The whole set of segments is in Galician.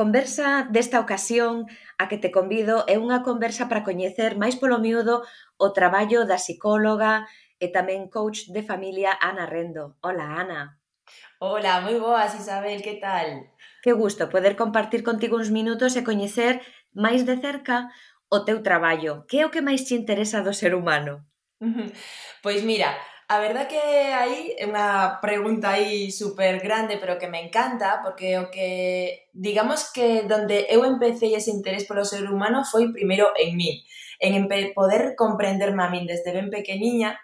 conversa desta ocasión a que te convido é unha conversa para coñecer máis polo miúdo o traballo da psicóloga e tamén coach de familia Ana Rendo. Hola, Ana. Hola, moi boas, Isabel, que tal? Que gusto poder compartir contigo uns minutos e coñecer máis de cerca o teu traballo. Que é o que máis te interesa do ser humano? Pois mira, A verdad que aí é unha pregunta aí super grande, pero que me encanta, porque o que digamos que donde eu empecé ese interés polo ser humano foi primeiro en mí, en poder comprenderme a min desde ben pequeniña,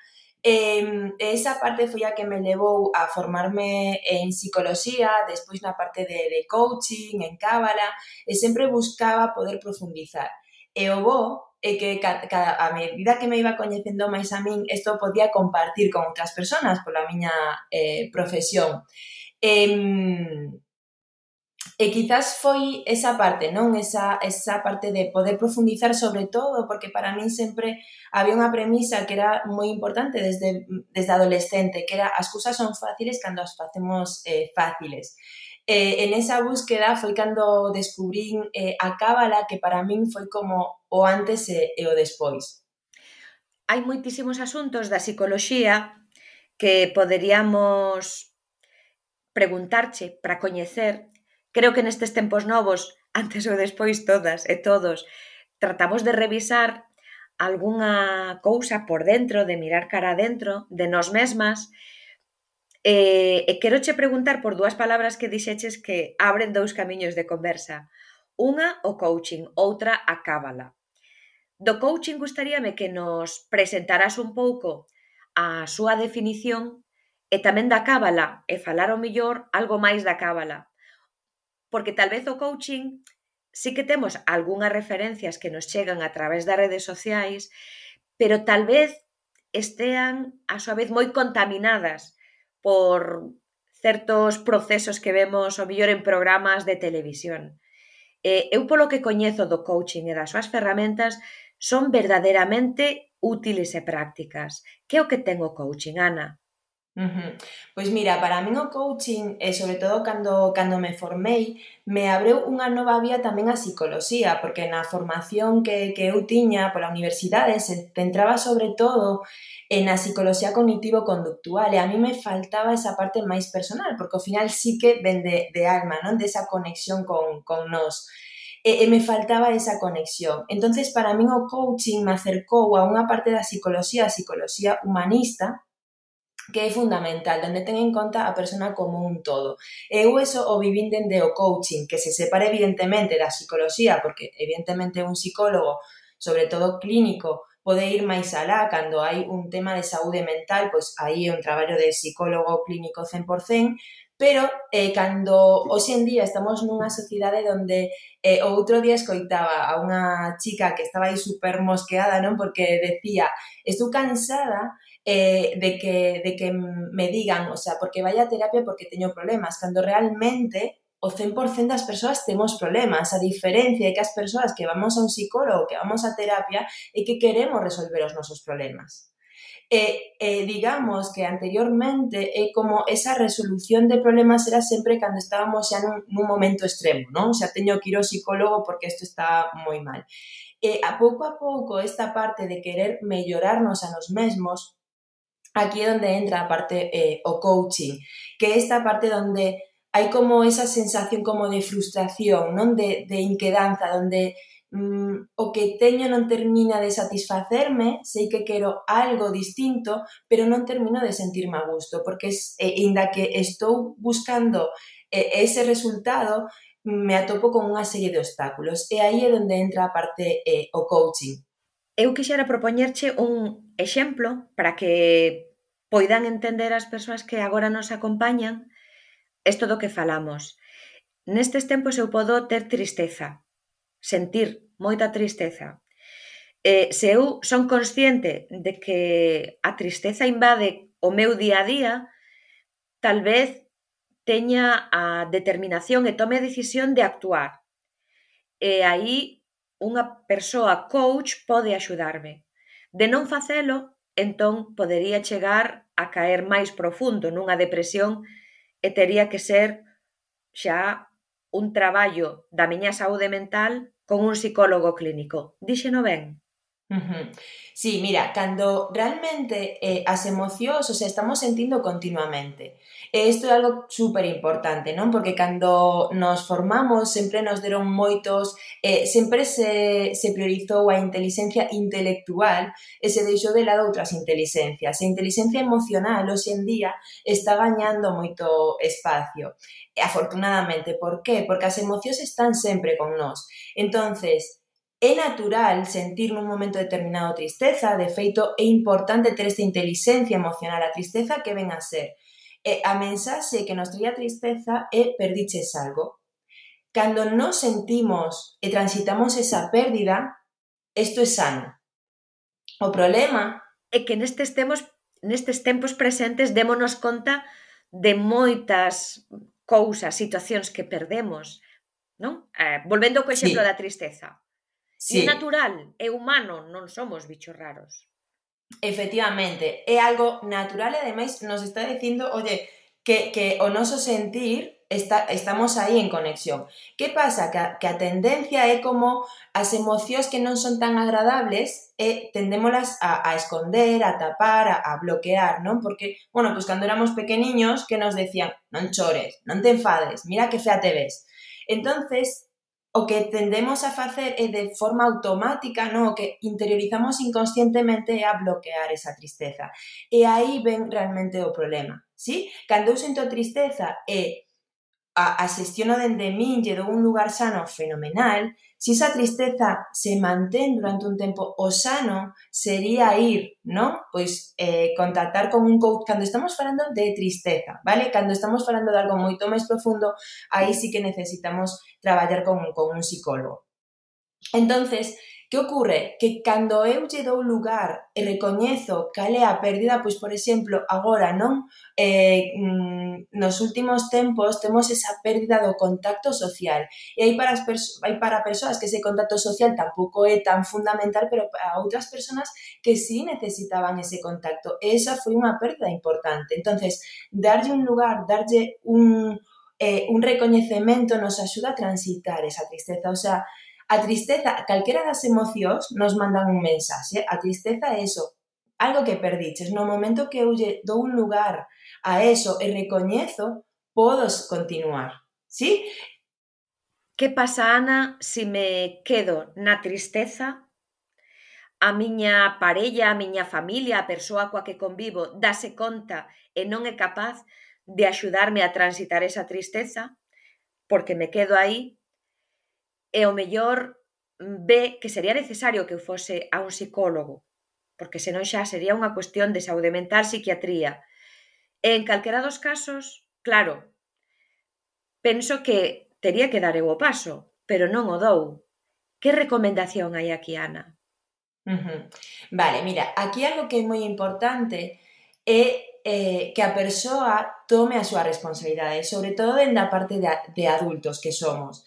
E esa parte foi a que me levou a formarme en psicología, despois na parte de, de coaching, en cábala, e sempre buscaba poder profundizar. E o bo e que cada, a medida que me iba coñecendo máis a min, isto podía compartir con outras persoas pola miña eh, profesión. E, e quizás foi esa parte, non? Esa, esa parte de poder profundizar sobre todo, porque para min sempre había unha premisa que era moi importante desde, desde adolescente, que era as cousas son fáciles cando as facemos eh, fáciles eh, en esa búsqueda foi cando descubrín eh, a cábala que para min foi como o antes e, e o despois. Hai moitísimos asuntos da psicoloxía que poderíamos preguntarche para coñecer. Creo que nestes tempos novos, antes ou despois todas e todos, tratamos de revisar algunha cousa por dentro, de mirar cara adentro de nós mesmas, Eh, e quero che preguntar por dúas palabras que dixeches que abren dous camiños de conversa. Unha, o coaching, outra, a cábala. Do coaching gustaríame que nos presentaras un pouco a súa definición e tamén da cábala, e falar o millor algo máis da cábala. Porque tal vez o coaching sí que temos algunhas referencias que nos chegan a través das redes sociais, pero tal vez estean a súa vez moi contaminadas por certos procesos que vemos o mellor en programas de televisión. Eh, eu polo que coñezo do coaching e das súas ferramentas son verdadeiramente útiles e prácticas. Que é o que ten o coaching, Ana? Pois mira, para min o coaching, e sobre todo cando, cando me formei, me abreu unha nova vía tamén a psicoloxía, porque na formación que, que eu tiña pola universidade se centraba sobre todo en a psicoloxía cognitivo-conductual e a mí me faltaba esa parte máis personal, porque ao final sí que ven de, de alma, non? De esa conexión con, con. E, e me faltaba esa conexión. entonces para min o coaching me acercou a unha parte da psicoloxía, a psicoloxía humanista, que é fundamental, onde ten en conta a persona como un todo. Eu eso o vivín dende o coaching, que se separa evidentemente da psicología, porque evidentemente un psicólogo, sobre todo clínico, pode ir máis alá cando hai un tema de saúde mental, pois aí é un traballo de psicólogo clínico 100%, pero eh, cando hoxe en día estamos nunha sociedade onde eh, outro día escoitaba a unha chica que estaba aí super mosqueada, non? Porque decía, estou cansada eh, de, que, de que me digan, o sea, porque vaya a terapia porque teño problemas, cando realmente o 100% das persoas temos problemas. A diferencia é que as persoas que vamos a un psicólogo, que vamos a terapia, é que queremos resolver os nosos problemas. E, e digamos que anteriormente é como esa resolución de problemas era sempre cando estábamos xa nun, nun momento extremo, non? Xa teño que ir ao psicólogo porque isto está moi mal. E a pouco a pouco esta parte de querer mellorarnos a nos mesmos aquí é onde entra a parte eh, o coaching, que é esta parte onde hai como esa sensación como de frustración, non? De, de inquedanza, onde mm, o que teño non termina de satisfacerme, sei que quero algo distinto, pero non termino de sentirme a gusto, porque es, eh, inda que estou buscando eh, ese resultado, me atopo con unha serie de obstáculos e aí é onde entra a parte eh, o coaching. Eu quixera propoñerche un exemplo para que poidan entender as persoas que agora nos acompañan isto do que falamos. Nestes tempos eu podo ter tristeza, sentir moita tristeza. E se eu son consciente de que a tristeza invade o meu día a día, tal vez teña a determinación e tome a decisión de actuar. E aí unha persoa coach pode axudarme. De non facelo, entón podería chegar a caer máis profundo nunha depresión e tería que ser xa un traballo da miña saúde mental con un psicólogo clínico. Díxeno ben? Sí, mira, cando realmente eh, as emocións, o sea, estamos sentindo continuamente. E isto é algo super importante, non? Porque cando nos formamos sempre nos deron moitos, eh, sempre se, se priorizou a inteligencia intelectual e se deixou de lado outras inteligencias. A inteligencia emocional hoxe en día está gañando moito espacio. E afortunadamente, por qué? Porque as emocións están sempre con nós. Entonces, É natural sentir nun momento determinado tristeza, de feito é importante ter esta intelixencia emocional, a tristeza que ven a ser. E a mensaxe que nos traía a tristeza é perdiches algo. Cando nos sentimos e transitamos esa pérdida, isto é sano. O problema é que nestes temos nestes tempos presentes démonos conta de moitas cousas, situacións que perdemos, non? Eh, volvendo co exemplo sí. da tristeza sí. é natural, é humano, non somos bichos raros. Efectivamente, é algo natural e ademais nos está dicindo, oye, que, que o noso sentir está, estamos aí en conexión. Que pasa? Que a, que a tendencia é como as emocións que non son tan agradables e tendémolas a, a esconder, a tapar, a, a bloquear, non? Porque, bueno, pues cando éramos pequeniños que nos decían non chores, non te enfades, mira que fea te ves. Entonces, o que tendemos a facer é de forma automática, non? o que interiorizamos inconscientemente é a bloquear esa tristeza. E aí ven realmente o problema. Sí? Cando eu sinto tristeza e a, a xestiono dende un lugar sano fenomenal, si esa tristeza se mantén durante un tempo, o sano sería ir, non? Pois eh, contactar con un coach cando estamos falando de tristeza, vale? Cando estamos falando de algo moito máis profundo, aí sí que necesitamos traballar con, con un psicólogo. Entonces, Que ocorre? Que cando eu lle dou lugar e recoñezo cal é a pérdida, pois, por exemplo, agora, non? Eh, mm, nos últimos tempos temos esa pérdida do contacto social. E aí para, as hai para persoas que ese contacto social tampouco é tan fundamental, pero para outras persoas que sí necesitaban ese contacto. E esa foi unha pérdida importante. entonces darlle un lugar, darlle un, eh, un recoñecemento nos axuda a transitar esa tristeza. O sea, A tristeza, calquera das emocións nos mandan un mensaxe. A tristeza é eso, algo que perdiches. No momento que eu lle dou un lugar a eso e recoñezo, podos continuar. Sí? Que pasa, Ana, se si me quedo na tristeza? A miña parella, a miña familia, a persoa coa que convivo, dase conta e non é capaz de axudarme a transitar esa tristeza? Porque me quedo aí e o mellor mm, ve que sería necesario que eu fose a un psicólogo, porque senón xa sería unha cuestión de saúde mental, psiquiatría. E en calquera dos casos, claro, penso que tería que dar eu o paso, pero non o dou. Que recomendación hai aquí, Ana? Uh -huh. Vale, mira, aquí algo que é moi importante é eh, que a persoa tome a súa responsabilidade, sobre todo en da parte de, de adultos que somos.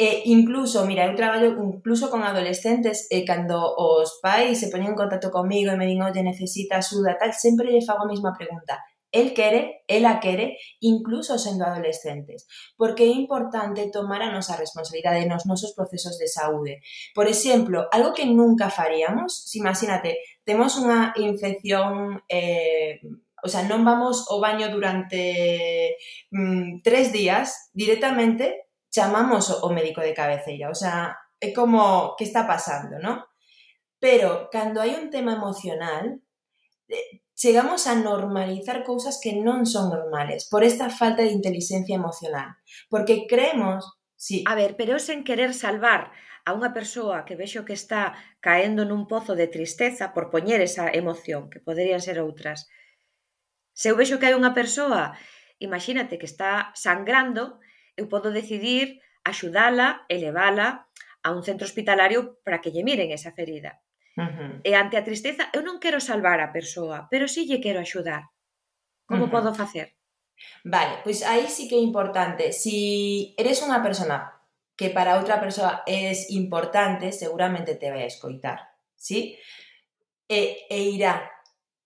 E incluso, mira, eu traballo incluso con adolescentes e cando os pais se poñen en contacto comigo e me din, oye, necesita axuda, tal, sempre lle fago a mesma pregunta. El quere, ela quere, incluso sendo adolescentes. Porque é importante tomar a nosa responsabilidade nos nosos procesos de saúde. Por exemplo, algo que nunca faríamos, si imagínate, temos unha infección eh, O sea, non vamos ao baño durante mm, tres días directamente chamamos o médico de cabeceira, o sea, é como que está pasando, ¿no? Pero cando hai un tema emocional, eh, chegamos a normalizar cousas que non son normales por esta falta de inteligencia emocional, porque creemos Sí. A ver, pero sen querer salvar a unha persoa que vexo que está caendo nun pozo de tristeza por poñer esa emoción, que poderían ser outras. Se eu vexo que hai unha persoa, imagínate que está sangrando eu podo decidir axudala e levala a un centro hospitalario para que lle miren esa ferida. Uh -huh. E ante a tristeza, eu non quero salvar a persoa, pero sí lle quero axudar. Como uh -huh. podo facer? Vale, pois aí sí que é importante. Si eres unha persona que para outra persoa é importante, seguramente te vai a escoitar, sí? E, e irá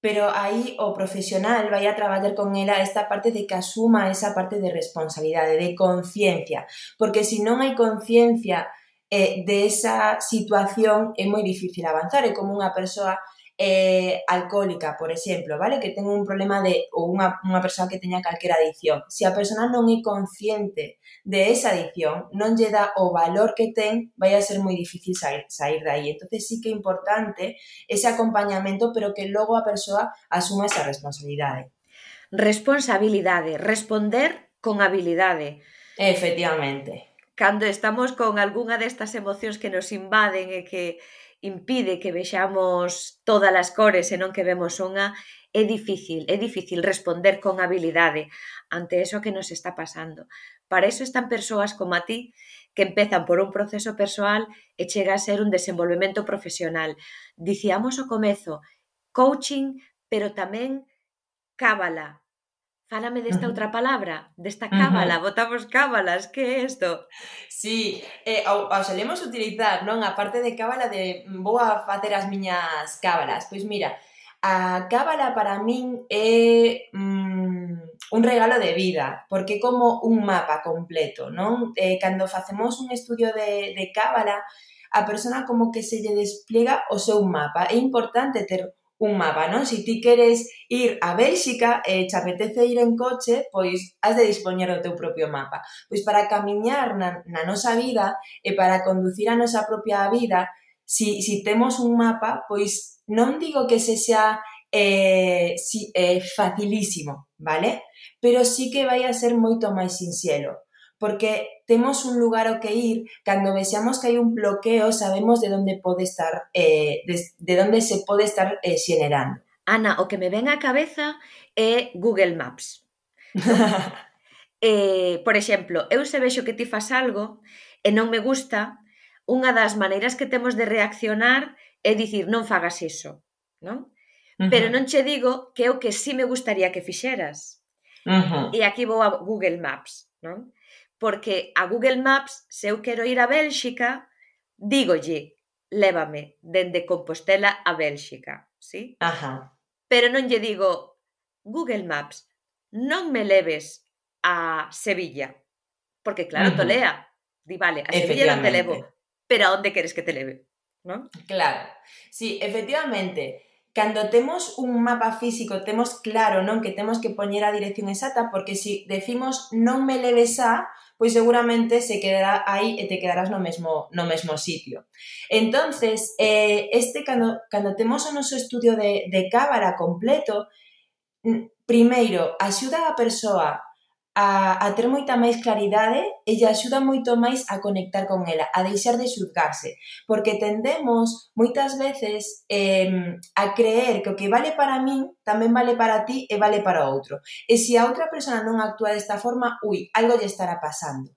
pero aí o profesional vai a traballar con ela esta parte de que asuma esa parte de responsabilidade, de conciencia, porque se non hai conciencia eh, de esa situación é moi difícil avanzar, é como unha persoa eh, alcohólica, por exemplo, vale? Que ten un problema de ou unha, unha persoa que teña calquera adicción. Se a persona non é consciente de esa adicción, non lle dá o valor que ten, vai a ser moi difícil sair, sair de aí. Entonces sí que é importante ese acompañamento, pero que logo a persoa asuma esa responsabilidade. Responsabilidade, responder con habilidade. Efectivamente. Cando estamos con algunha destas emocións que nos invaden e que impide que vexamos todas as cores e non que vemos unha, é difícil, é difícil responder con habilidade ante eso que nos está pasando. Para eso están persoas como a ti que empezan por un proceso persoal e chega a ser un desenvolvemento profesional. Dicíamos o comezo, coaching, pero tamén cábala, Fálame desta outra palabra, desta cábala, uh -huh. botamos cábalas, que é isto? Sí, eh, ao, ao solemos utilizar, non? A parte de cábala de mm, vou a facer as miñas cábalas. Pois mira, a cábala para min é mm, un regalo de vida, porque é como un mapa completo, non? Eh, cando facemos un estudio de, de cábala, a persona como que se lle despliega o seu mapa. É importante ter un mapa, non? Si ti queres ir a Bélxica eh, e te apetece ir en coche, pois has de dispoñer do teu propio mapa. Pois para camiñar na, na nosa vida e para conducir a nosa propia vida, si, si temos un mapa, pois non digo que se xa eh, si, eh, facilísimo, vale? Pero sí que vai a ser moito máis sinxelo porque temos un lugar ao que ir, cando vexamos que hai un bloqueo, sabemos de onde pode estar, eh, de, de onde se pode estar eh, xenerando. Ana, o que me ven á cabeza é Google Maps. eh, por exemplo, eu se vexo que ti fas algo e non me gusta, unha das maneiras que temos de reaccionar é dicir, non fagas iso, non? Uh -huh. Pero non che digo que é o que sí me gustaría que fixeras. Uh -huh. E aquí vou a Google Maps, non? porque a Google Maps, se eu quero ir a Bélxica, dígolle, lévame dende Compostela a Bélxica, sí? Ajá. Pero non lle digo, Google Maps, non me leves a Sevilla, porque claro, uh -huh. tolea. Di, vale, a Sevilla non te levo, pero a onde queres que te leve? ¿No? Claro, sí, efectivamente, cando temos un mapa físico, temos claro, non, que temos que poñer a dirección exacta, porque se si decimos non me leves a, pois seguramente se quedará aí e te quedarás no mesmo, no mesmo sitio. Entonces, eh, este cando, cando temos o noso estudio de, de cábala completo, primeiro, axuda a persoa a, a ter moita máis claridade e lle axuda moito máis a conectar con ela, a deixar de xulgarse, porque tendemos moitas veces eh, a creer que o que vale para min tamén vale para ti e vale para outro. E se a outra persona non actúa desta forma, ui, algo lle estará pasando.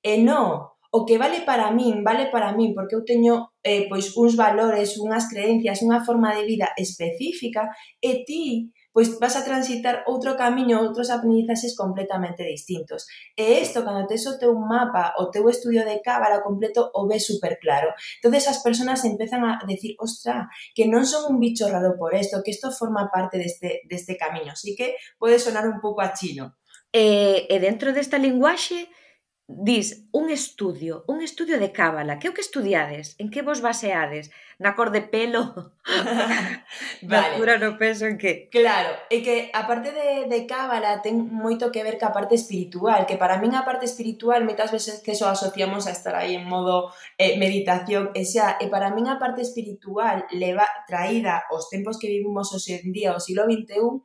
E non, o que vale para min, vale para min, porque eu teño eh, pois uns valores, unhas creencias, unha forma de vida específica, e ti pois vas a transitar outro camiño, outros aprendizaxes completamente distintos. E isto, cando tes o teu mapa, o teu estudio de cábala completo, o ves super claro. Entón, as persoas empezan a decir, ostra, que non son un bicho raro por isto, que isto forma parte deste, deste camiño. Así que pode sonar un pouco a chino. E, e dentro desta linguaxe, dis un estudio, un estudio de cábala, que é o que estudiades? En que vos baseades? Na cor de pelo? vale. Na no peso en que? Claro, e que a parte de, de cábala ten moito que ver ca parte espiritual, que para min a parte espiritual moitas veces que eso asociamos a estar aí en modo eh, meditación, e xa, e para min a parte espiritual leva traída os tempos que vivimos hoxe en día, o siglo XXI,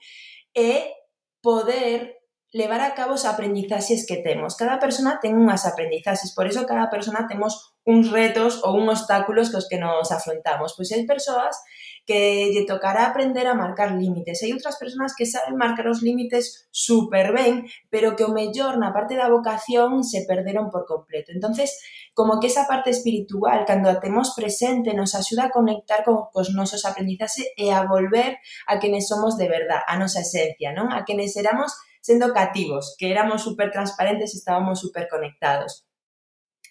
é poder levar a cabo as aprendizaxes que temos. Cada persona ten unhas aprendizaxes, por iso cada persona temos uns retos ou uns obstáculos cos que nos afrontamos. Pois hai persoas que lle tocará aprender a marcar límites. Hai outras persoas que saben marcar os límites super ben, pero que o mellor na parte da vocación se perderon por completo. entonces como que esa parte espiritual, cando a temos presente, nos axuda a conectar con cos nosos aprendizaxes e a volver a quenes somos de verdad, a nosa esencia, non? A quenes éramos sendo cativos, que éramos super transparentes e estábamos super conectados.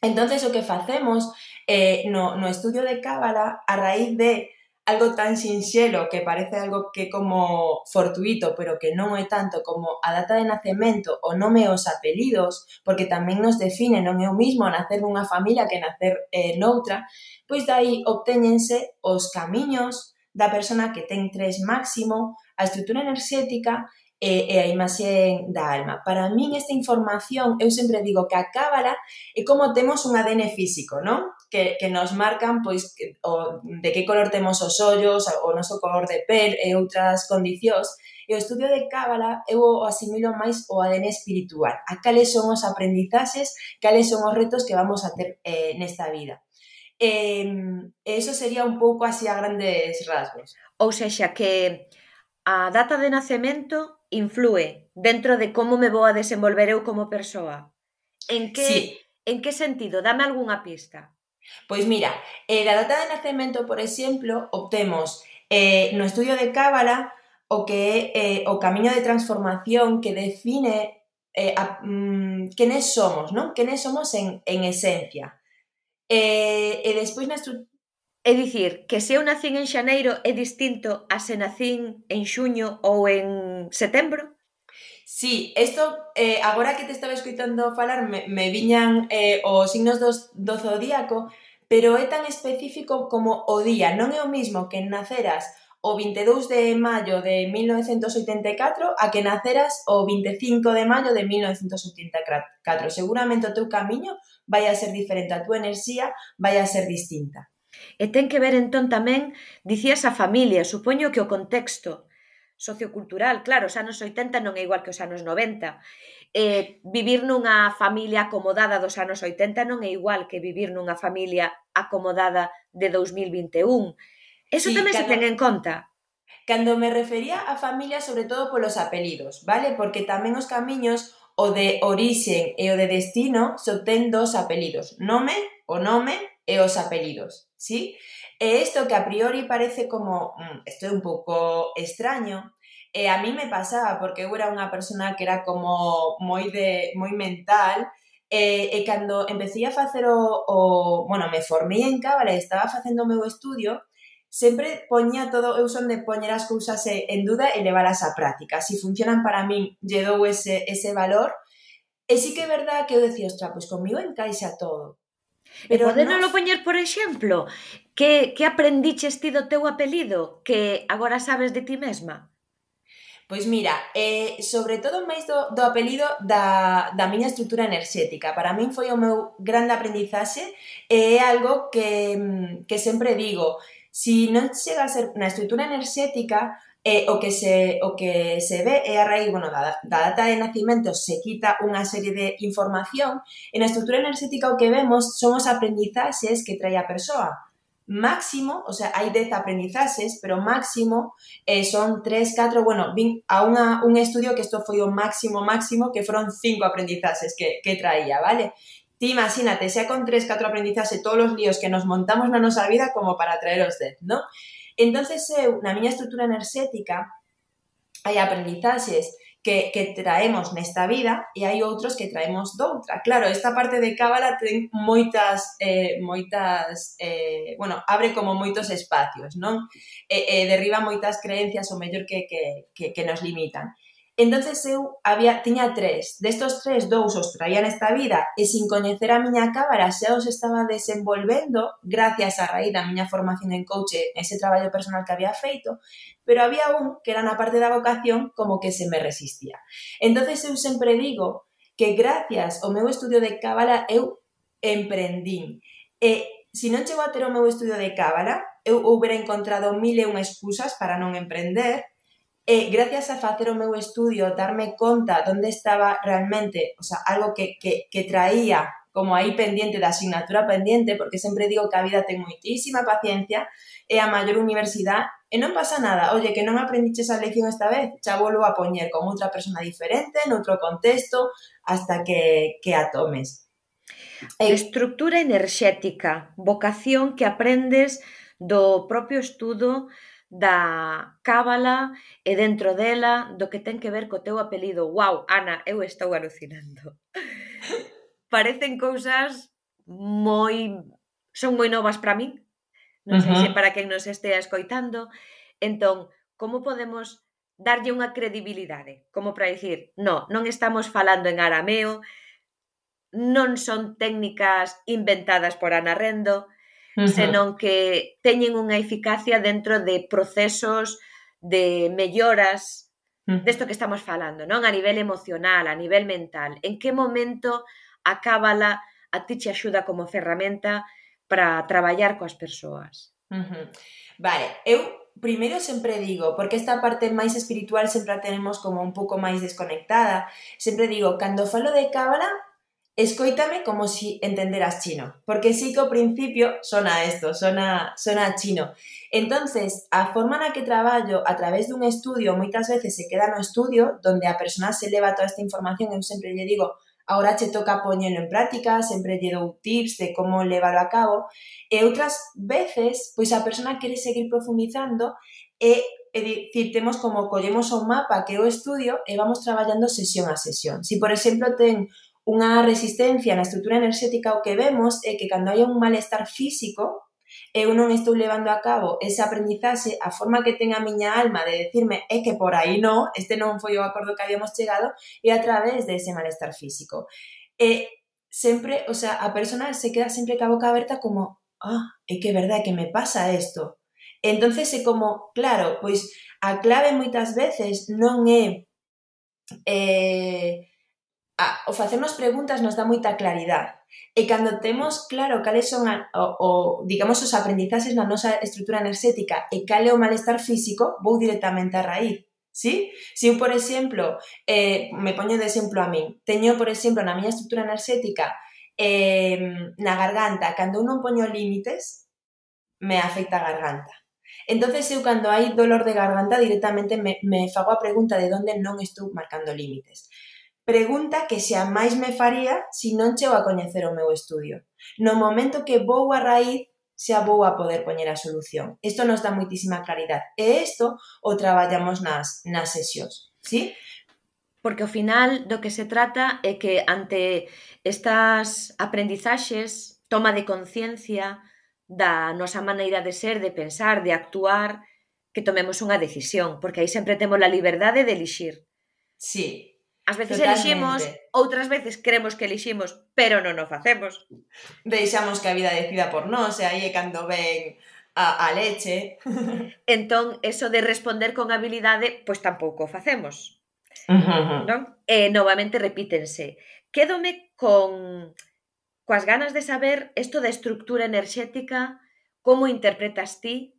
Entonces o que facemos eh, no, no estudio de Cábala a raíz de algo tan sinxelo que parece algo que como fortuito, pero que non é tanto como a data de nacemento o nome os apelidos, porque tamén nos define, non é o mismo nacer nunha familia que nacer eh, noutra, pois dai obtéñense os camiños da persona que ten tres máximo, a estrutura enerxética e, e a imaxe da alma. Para min esta información, eu sempre digo que a cábala é como temos un ADN físico, non? Que, que nos marcan pois que, o, de que color temos os ollos, o noso color de pel e outras condicións. E o estudio de cábala eu o asimilo máis o ADN espiritual, a cales son os aprendizaxes, cales son os retos que vamos a ter eh, nesta vida. Eh, eso sería un pouco así a grandes rasgos. Ou sexa, que a data de nacemento inflúe dentro de como me vou a desenvolver eu como persoa? En que, sí. en que sentido? Dame algunha pista. Pois mira, eh, da data de nacemento, por exemplo, obtemos eh, no estudio de Cábala o que é eh, o camiño de transformación que define eh, a, mm, quenes somos, non? Quenes somos en, en esencia. Eh, e despois na, É dicir, que se eu nacín en xaneiro é distinto a se nacín en xuño ou en setembro? Sí, esto, eh, agora que te estaba escuitando falar, me, me viñan eh, os signos dos, do zodíaco, pero é tan específico como o día. Non é o mismo que naceras o 22 de maio de 1984 a que naceras o 25 de maio de 1984. Seguramente o teu camiño vai a ser diferente, a túa enerxía vai a ser distinta. E ten que ver entón tamén, dicías a familia, supoño que o contexto sociocultural, claro, os anos 80 non é igual que os anos 90. Eh, vivir nunha familia acomodada dos anos 80 non é igual que vivir nunha familia acomodada de 2021. Eso sí, tamén claro. se ten en conta. Cando me refería a familia, sobre todo polos apelidos, vale? Porque tamén os camiños, o de orixen e o de destino, se obtén dos apelidos, nome, o nome e os apelidos. ¿sí? E esto que a priori parece como, mmm, estoy un poco extraño, eh, a mí me pasaba porque eu era unha persona que era como moi, de, moi mental, eh, E, e cando empecé a facer o, o... Bueno, me formei en Cábala e estaba facendo o meu estudio, sempre poña todo, eu son de poñer as cousas en duda e levalas á práctica. Si funcionan para min, lle dou ese, ese valor. E sí que é verdad que eu decía, ostra, pois comigo encaixa todo. Pero e podenolo nos... poñer, por exemplo, que, que aprendiches ti do teu apelido que agora sabes de ti mesma? Pois mira, eh, sobre todo máis do, do apelido da, da miña estrutura enerxética. Para min foi o meu grande aprendizaxe e é algo que, que sempre digo, si non chega a ser na estrutura enerxética, E o que se, o que se ve é a raíz, bueno, da, da data de nacimento se quita unha serie de información e na estrutura enerxética o que vemos son os aprendizaxes que trae a persoa. Máximo, o sea, hai 10 aprendizaxes, pero máximo eh, son 3, 4, bueno, vin a unha, un estudio que isto foi o máximo máximo que foron 5 aprendizaxes que, que traía, vale? Ti imagínate, xa con 3, 4 aprendizaxes todos os líos que nos montamos na nosa vida como para traer os 10, ¿no? Entonces eh, eu, na miña estrutura enerxética, hai aprendizaxes que, que traemos nesta vida e hai outros que traemos doutra. Claro, esta parte de Cábala ten moitas, eh, moitas eh, bueno, abre como moitos espacios, non? E, eh, e eh, derriba moitas creencias ou mellor que, que, que, que nos limitan. Entonces eu había, tiña tres. Destos tres, dous os traía nesta vida e sin coñecer a miña cámara xa os estaba desenvolvendo gracias a raíz da miña formación en coach e ese traballo personal que había feito, pero había un que era na parte da vocación como que se me resistía. Entonces eu sempre digo que gracias ao meu estudio de cábala eu emprendín. E se non chego a ter o meu estudio de cábala, eu houbera encontrado mil e unha excusas para non emprender, E gracias a facer o meu estudio, darme conta onde estaba realmente, o sea, algo que, que, que traía como aí pendiente da asignatura pendente, porque sempre digo que a vida ten moitísima paciencia, e a maior universidade, e eh, non pasa nada, oye, que non aprendiche esa lección esta vez, xa volvo a poñer con outra persona diferente, noutro contexto, hasta que, que a tomes. E... Estructura enerxética, vocación que aprendes do propio estudo, da cábala e dentro dela do que ten que ver co teu apelido. Wow, Ana, eu estou alucinando. Parecen cousas moi son moi novas para min. Non sei uh -huh. se para quen nos estea escoitando. Entón, como podemos darlle unha credibilidade? Como para dicir, no, non estamos falando en arameo, non son técnicas inventadas por Ana Rendo, uh -huh. senón que teñen unha eficacia dentro de procesos de melloras uh -huh. desto que estamos falando, non? A nivel emocional, a nivel mental. En que momento a cábala a ti che axuda como ferramenta para traballar coas persoas? Uh -huh. Vale, eu primeiro sempre digo, porque esta parte máis espiritual sempre a tenemos como un pouco máis desconectada, sempre digo, cando falo de cábala, escoítame como si entenderas chino, porque sí que ao principio sona esto, sona, sona chino. Entonces, a forma na que traballo a través dun estudio, moitas veces se queda no estudio, donde a persona se leva toda esta información, eu sempre lle digo, agora che toca poñelo en práctica, sempre lle dou tips de como leválo a cabo, e outras veces, pois a persona quere seguir profundizando e é dicir, temos como collemos un mapa que é o estudio e vamos traballando sesión a sesión. Si, por exemplo, ten unha resistencia na estrutura enerxética o que vemos é que cando hai un malestar físico, eu non estou levando a cabo esa aprendizaxe, a forma que ten a miña alma de decirme é que por aí non, este non foi o acordo que habíamos chegado, e a través de ese malestar físico. E sempre, o sea, a persona se queda sempre ca boca aberta como, ah, é que é verdade que me pasa isto. Entonces é como, claro, pois a clave moitas veces non é eh, a, o facernos preguntas nos dá moita claridade. E cando temos claro cales son a, o, o, digamos os aprendizaxes na nosa estrutura enerxética e cal é o malestar físico, vou directamente a raíz. ¿Sí? Si eu, por exemplo, eh, me poño de exemplo a min, teño, por exemplo, na miña estrutura enerxética eh, na garganta, cando eu non poño límites, me afecta a garganta. Entonces eu cando hai dolor de garganta directamente me, me fago a pregunta de onde non estou marcando límites. Pregunta que xa máis me faría se non chego a coñecer o meu estudio. No momento que vou a raíz, xa vou a poder poñer a solución. Isto nos dá moitísima claridade. E isto o traballamos nas, nas sesións. Sí? porque ao final do que se trata é que ante estas aprendizaxes, toma de conciencia da nosa maneira de ser, de pensar, de actuar, que tomemos unha decisión, porque aí sempre temos a liberdade de elixir. Sí. As veces Totalmente. eliximos, outras veces creemos que eliximos, pero non o facemos. Deixamos que a vida decida por nós, e aí é cando ven a, a leche. entón, eso de responder con habilidade, pois tampouco o facemos. Uh -huh. non? E novamente repítense. Quédome con coas ganas de saber isto da estructura enerxética, como interpretas ti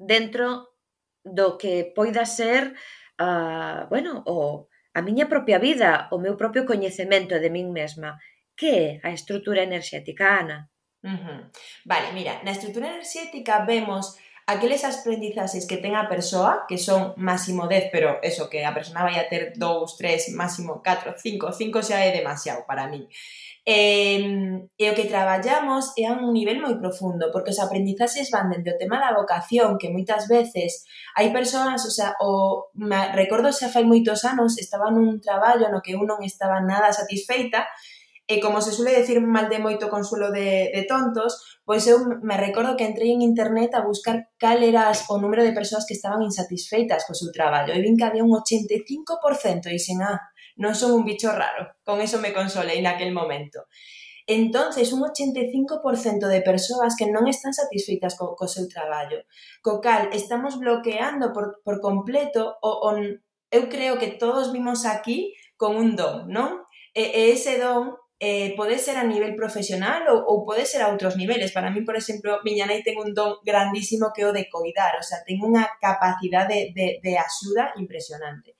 dentro do que poida ser, uh, bueno, o a miña propia vida, o meu propio coñecemento de min mesma. Que é a estrutura enerxética, Ana? Uh -huh. Vale, mira, na estrutura enerxética vemos aqueles aprendizaxes que ten a persoa, que son máximo 10, pero eso, que a persona vai a ter 2, 3, máximo 4, 5, 5 xa é demasiado para min. E, e o que traballamos é a un nivel moi profundo, porque os aprendizaxes van dende o tema da vocación, que moitas veces hai persoas, o sea, o, me, recordo xa fai moitos anos, estaba nun traballo no que eu non estaba nada satisfeita, E como se suele decir mal de moito consuelo de, de tontos, pois eu me recordo que entrei en internet a buscar cal era o número de persoas que estaban insatisfeitas co seu traballo e vin que había un 85% e dixen, ah, non son un bicho raro. Con eso me consolei naquel momento. Entonces, un 85% de persoas que non están satisfeitas co, co seu traballo. Co cal, estamos bloqueando por, por completo o, o, eu creo que todos vimos aquí con un don, non? E, e ese don eh, pode ser a nivel profesional ou, ou pode ser a outros niveles. Para mí, por exemplo, miña nai ten un don grandísimo que o de coidar, o sea, ten unha capacidade de, de, de axuda impresionante.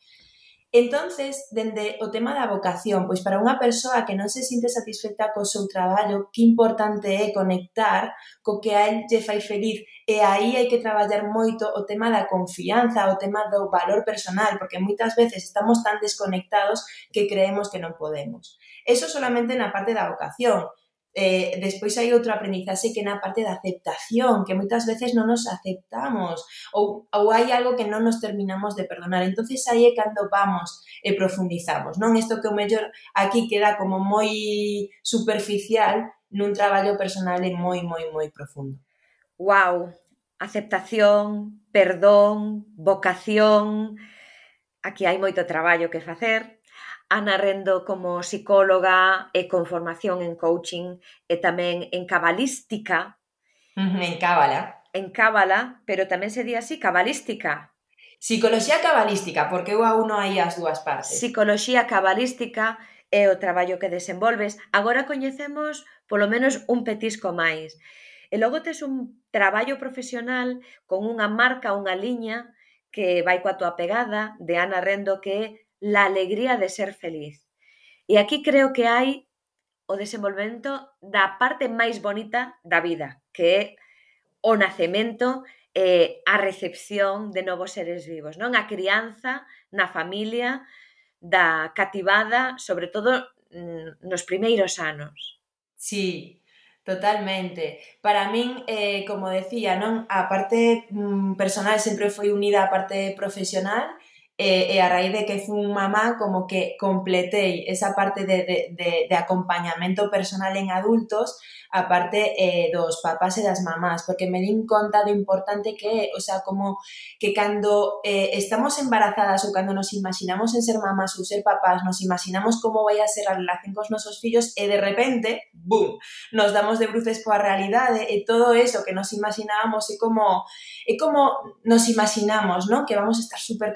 Entonces, dende o tema da vocación, pois para unha persoa que non se sinte satisfeita co seu traballo, que importante é conectar co que a el lle fai feliz. E aí hai que traballar moito o tema da confianza, o tema do valor personal, porque moitas veces estamos tan desconectados que creemos que non podemos. Eso solamente na parte da vocación. Eh, despois hai outro aprendizaxe que na parte da aceptación, que moitas veces non nos aceptamos ou, ou hai algo que non nos terminamos de perdonar. entonces aí é cando vamos e profundizamos, non? Isto que o mellor aquí queda como moi superficial nun traballo personal e moi, moi, moi profundo. Wow, aceptación, perdón, vocación, aquí hai moito traballo que facer, Ana Rendo como psicóloga e con formación en coaching e tamén en cabalística. En cábala. En cábala, pero tamén se di así, cabalística. Psicoloxía cabalística, porque eu a uno aí as dúas partes. Psicoloxía cabalística é o traballo que desenvolves. Agora coñecemos polo menos un petisco máis. E logo tes un traballo profesional con unha marca, unha liña que vai coa tua pegada de Ana Rendo que é la alegría de ser feliz. E aquí creo que hai o desenvolvemento da parte máis bonita da vida, que é o nacemento eh, a recepción de novos seres vivos, non? A crianza na familia da cativada, sobre todo mm, nos primeiros anos. Sí, totalmente. Para min, eh, como decía, non a parte mm, personal sempre foi unida á parte profesional e, e a raíz de que fui mamá como que completei esa parte de, de, de, de acompañamento personal en adultos a parte eh, dos papás e das mamás, porque me din conta do importante que o sea, como que cando eh, estamos embarazadas ou cando nos imaginamos en ser mamás ou ser papás, nos imaginamos como vai a ser a relación cos nosos fillos e de repente, boom, nos damos de bruces coa realidade e todo eso que nos imaginábamos é como é como nos imaginamos, ¿no? Que vamos a estar super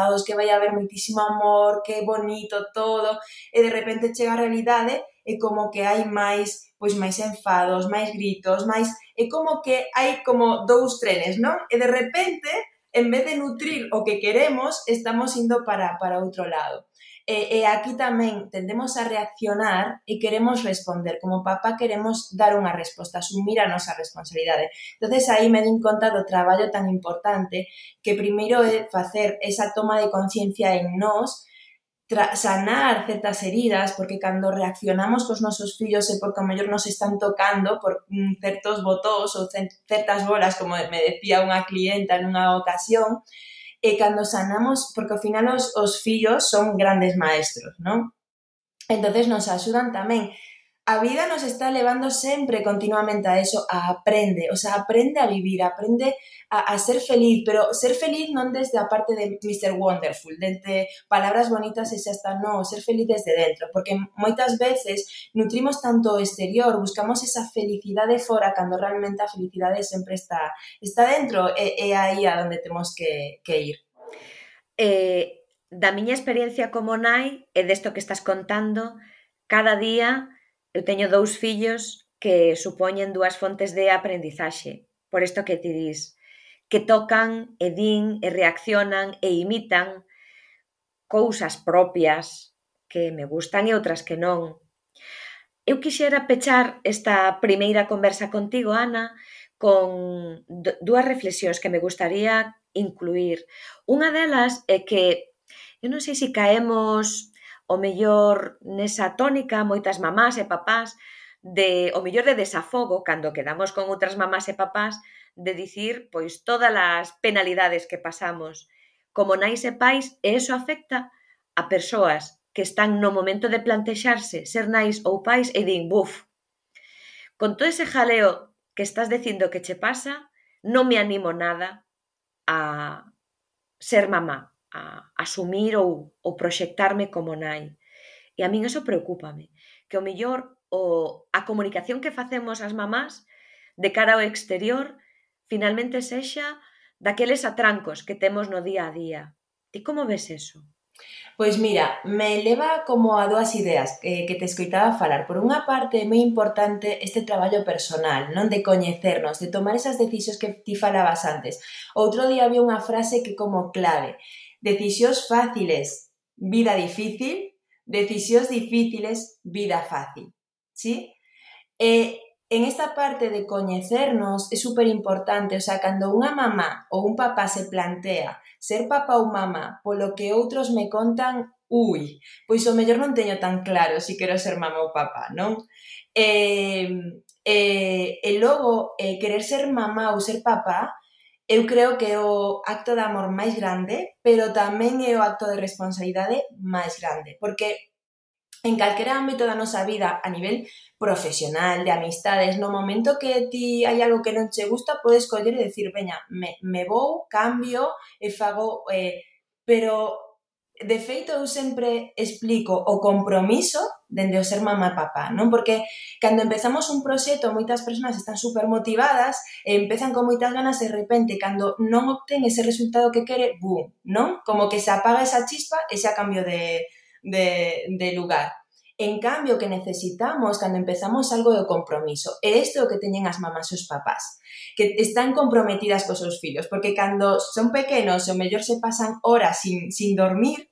caos, que vai haber moitísimo amor, que bonito todo, e de repente chega a realidade e como que hai máis pois máis enfados, máis gritos, máis é como que hai como dous trenes, non? E de repente, en vez de nutrir o que queremos, estamos indo para para outro lado. E, e aquí tamén tendemos a reaccionar e queremos responder. Como papá queremos dar unha resposta, asumir a nosa responsabilidade. entonces aí me din conta do traballo tan importante que primeiro é facer esa toma de conciencia en nós, sanar certas heridas, porque cando reaccionamos cos nosos fillos é porque ao mellor nos están tocando por mm, certos botóns ou certas bolas, como me decía unha clienta nunha ocasión, e cando sanamos, porque ao final os, os fillos son grandes maestros, non? entonces nos axudan tamén a vida nos está levando sempre continuamente a eso, a aprende, o sea, aprende a vivir, aprende a, a ser feliz, pero ser feliz non desde a parte de Mr. Wonderful, desde palabras bonitas e xa está, no, ser feliz desde dentro, porque moitas veces nutrimos tanto o exterior, buscamos esa felicidade fora, cando realmente a felicidade sempre está, está dentro, e, e aí a donde temos que, que ir. Eh, da miña experiencia como nai e desto que estás contando, cada día Eu teño dous fillos que supoñen dúas fontes de aprendizaxe, por isto que ti dis, que tocan e din e reaccionan e imitan cousas propias que me gustan e outras que non. Eu quixera pechar esta primeira conversa contigo, Ana, con dúas reflexións que me gustaría incluir. Unha delas é que eu non sei se caemos o mellor nesa tónica moitas mamás e papás de o mellor de desafogo cando quedamos con outras mamás e papás de dicir pois todas as penalidades que pasamos como nais e pais e eso afecta a persoas que están no momento de plantexarse ser nais ou pais e din buf con todo ese jaleo que estás dicindo que che pasa non me animo nada a ser mamá a asumir ou, ou proxectarme como nai. E a min eso preocúpame, que o mellor o, a comunicación que facemos as mamás de cara ao exterior finalmente sexa daqueles atrancos que temos no día a día. Ti como ves eso? Pois mira, me leva como a dúas ideas que, que te escoitaba falar. Por unha parte, é moi importante este traballo personal, non de coñecernos, de tomar esas decisións que ti falabas antes. Outro día había unha frase que como clave, Decisións fáciles, vida difícil, decisións difíciles, vida fácil. Sí? E en esta parte de coñecernos é super importante, o sea, cando unha mamá ou un papá se plantea ser papá ou mamá polo que outros me contan, ui, pois o mellor non teño tan claro se si quero ser mamá ou papá, non? E, eh, e, eh, e logo, eh, querer ser mamá ou ser papá eu creo que é o acto de amor máis grande, pero tamén é o acto de responsabilidade máis grande, porque en calquera ámbito da nosa vida, a nivel profesional, de amistades, no momento que ti hai algo que non che gusta, podes coller e decir, veña, me, me vou, cambio e fago... Eh, pero, de feito, eu sempre explico o compromiso dende o ser mamá e papá, non? Porque cando empezamos un proxecto, moitas persoas están super motivadas, e empezan con moitas ganas e de repente, cando non obtén ese resultado que quere, boom, non? Como que se apaga esa chispa e xa cambio de, de, de lugar. En cambio, que necesitamos cando empezamos algo de compromiso. E isto é o que teñen as mamás e os papás, que están comprometidas cos seus fillos, porque cando son pequenos e o mellor se pasan horas sin, sin dormir,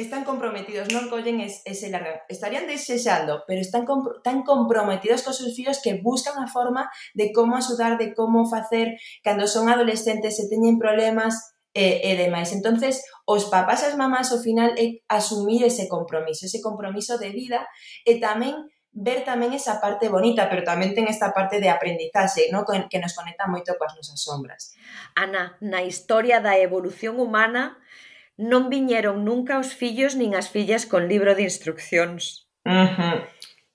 están comprometidos, non collen ese largo. Estarían desexando, pero están compro, tan comprometidos cos seus fillos que buscan a forma de como axudar, de como facer cando son adolescentes e teñen problemas e, e demais. Entonces, os papás e as mamás ao final é asumir ese compromiso, ese compromiso de vida e tamén ver tamén esa parte bonita, pero tamén ten esta parte de aprendizaxe, no? que nos conecta moito coas nosas sombras. Ana, na historia da evolución humana, non viñeron nunca os fillos nin as fillas con libro de instruccións. Uh -huh.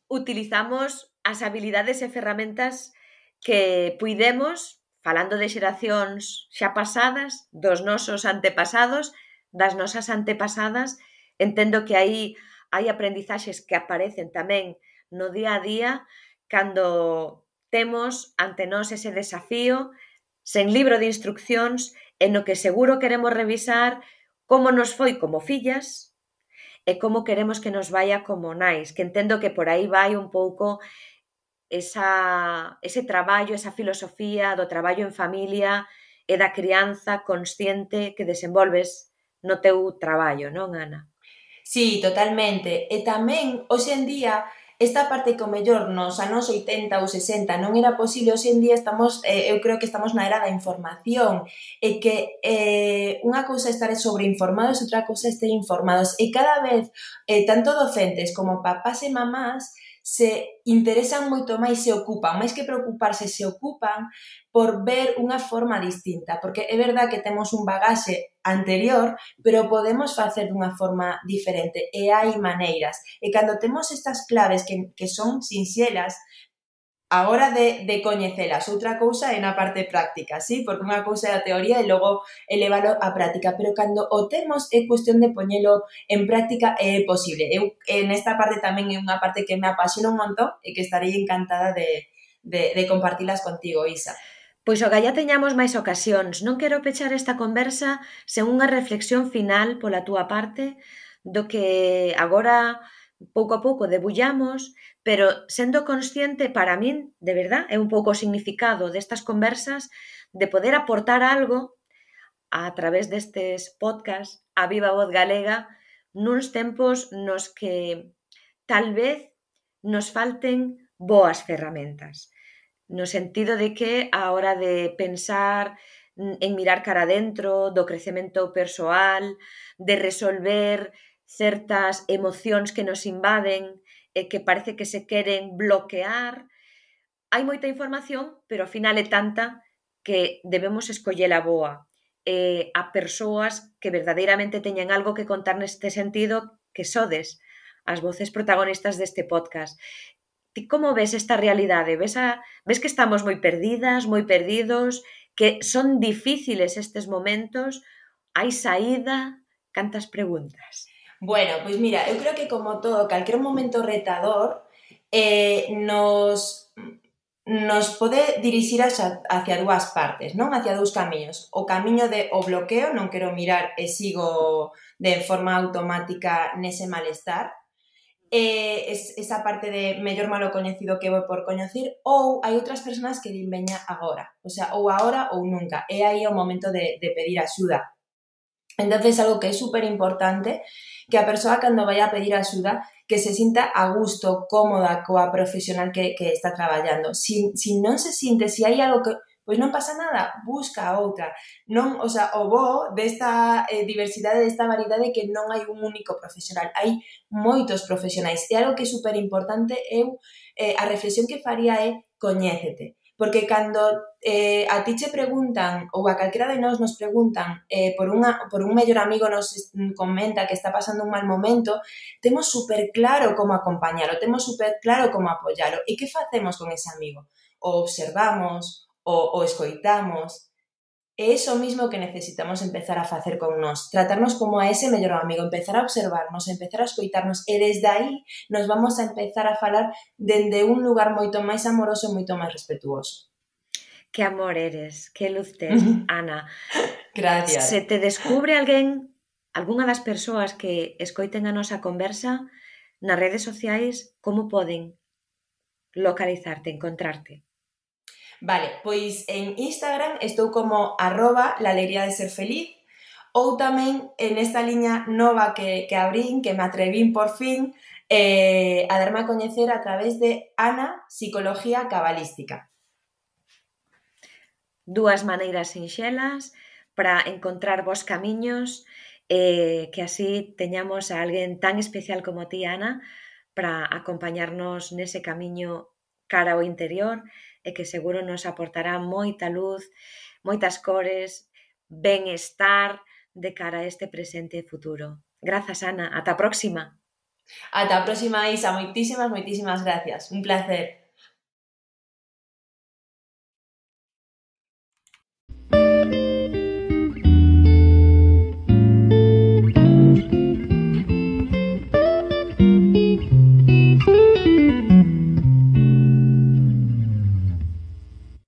Utilizamos as habilidades e ferramentas que puidemos, falando de xeracións xa pasadas, dos nosos antepasados, das nosas antepasadas, entendo que aí hai aprendizaxes que aparecen tamén no día a día cando temos ante nós ese desafío sen libro de instruccións en o que seguro queremos revisar, como nos foi como fillas e como queremos que nos vaia como nais, que entendo que por aí vai un pouco esa, ese traballo, esa filosofía do traballo en familia e da crianza consciente que desenvolves no teu traballo, non, Ana? Sí, totalmente. E tamén, hoxe en día, esta parte que o mellor nos anos 80 ou 60 non era posible, hoxe en día estamos, eh, eu creo que estamos na era da información, e que eh, unha cousa é estar sobreinformados, outra cousa é estar informados, e cada vez, eh, tanto docentes como papás e mamás, se interesan moito máis, se ocupan, máis que preocuparse, se ocupan por ver unha forma distinta, porque é verdad que temos un bagaxe anterior, pero podemos facer dunha forma diferente, e hai maneiras. E cando temos estas claves que, que son sinxelas, a hora de, de coñecelas. Outra cousa é na parte práctica, sí? Porque unha cousa é a teoría e logo elevalo á práctica. Pero cando o temos é cuestión de poñelo en práctica é posible. Eu, en esta parte tamén é unha parte que me apasiona un montón e que estarei encantada de, de, de compartilas contigo, Isa. Pois o gallá teñamos máis ocasións. Non quero pechar esta conversa sen unha reflexión final pola túa parte do que agora pouco a pouco debullamos, pero sendo consciente para min, de verdad, é un pouco o significado destas conversas de poder aportar algo a través destes podcast a viva voz galega nuns tempos nos que tal vez nos falten boas ferramentas no sentido de que a hora de pensar en mirar cara dentro, do crecemento persoal, de resolver certas emocións que nos invaden e que parece que se queren bloquear. Hai moita información, pero ao final é tanta que debemos escoller a boa eh, a persoas que verdadeiramente teñen algo que contar neste sentido que sodes as voces protagonistas deste podcast. Ti como ves esta realidade? Ves, a, ves que estamos moi perdidas, moi perdidos, que son difíciles estes momentos? Hai saída? Cantas preguntas. Bueno, pois mira, eu creo que como todo, calquer momento retador eh, nos nos pode dirixir hacia, hacia dúas partes, non? Hacia dous camiños. O camiño de o bloqueo, non quero mirar e sigo de forma automática nese malestar, eh, es, esa parte de mellor malo coñecido que vou por coñecer, ou hai outras persoas que din veña agora, o sea, ou agora ou nunca, e aí é o momento de, de pedir axuda. Entonces, algo que é super importante que a persoa cando vai a pedir axuda que se sinta a gusto, cómoda coa profesional que, que está traballando. Si, si non se sinte, si hai algo que pois non pasa nada, busca a outra. Non, o sea, o bo desta eh, diversidade, desta variedade que non hai un único profesional, hai moitos profesionais. E algo que é super importante eu eh, a reflexión que faría é coñécete porque cando eh, a ti che preguntan ou a calquera de nós nos preguntan eh, por, unha, por un mellor amigo nos comenta que está pasando un mal momento, temos super claro como acompañalo, temos super claro como apoyalo. E que facemos con ese amigo? O observamos, o, o escoitamos, É iso mismo que necesitamos empezar a facer con nós, tratarnos como a ese mellor amigo, empezar a observarnos, empezar a escoitarnos e desde aí nos vamos a empezar a falar dende un lugar moito máis amoroso e moito máis respetuoso. Que amor eres, que luz tes, Ana. Gracias. Se te descubre alguén, algunha das persoas que escoiten a nosa conversa nas redes sociais, como poden localizarte, encontrarte? Vale, pois en Instagram estou como arroba la alegría de ser feliz ou tamén en esta liña nova que, que abrín, que me atrevín por fin eh, a darme a coñecer a través de Ana Psicología Cabalística. Dúas maneiras sinxelas para encontrar vos camiños eh, que así teñamos a alguén tan especial como ti, Ana, para acompañarnos nese camiño cara ao interior e que seguro nos aportará moita luz, moitas cores, benestar de cara a este presente e futuro. Grazas, Ana. Ata a próxima. Ata a próxima, Isa. Moitísimas, moitísimas gracias. Un placer.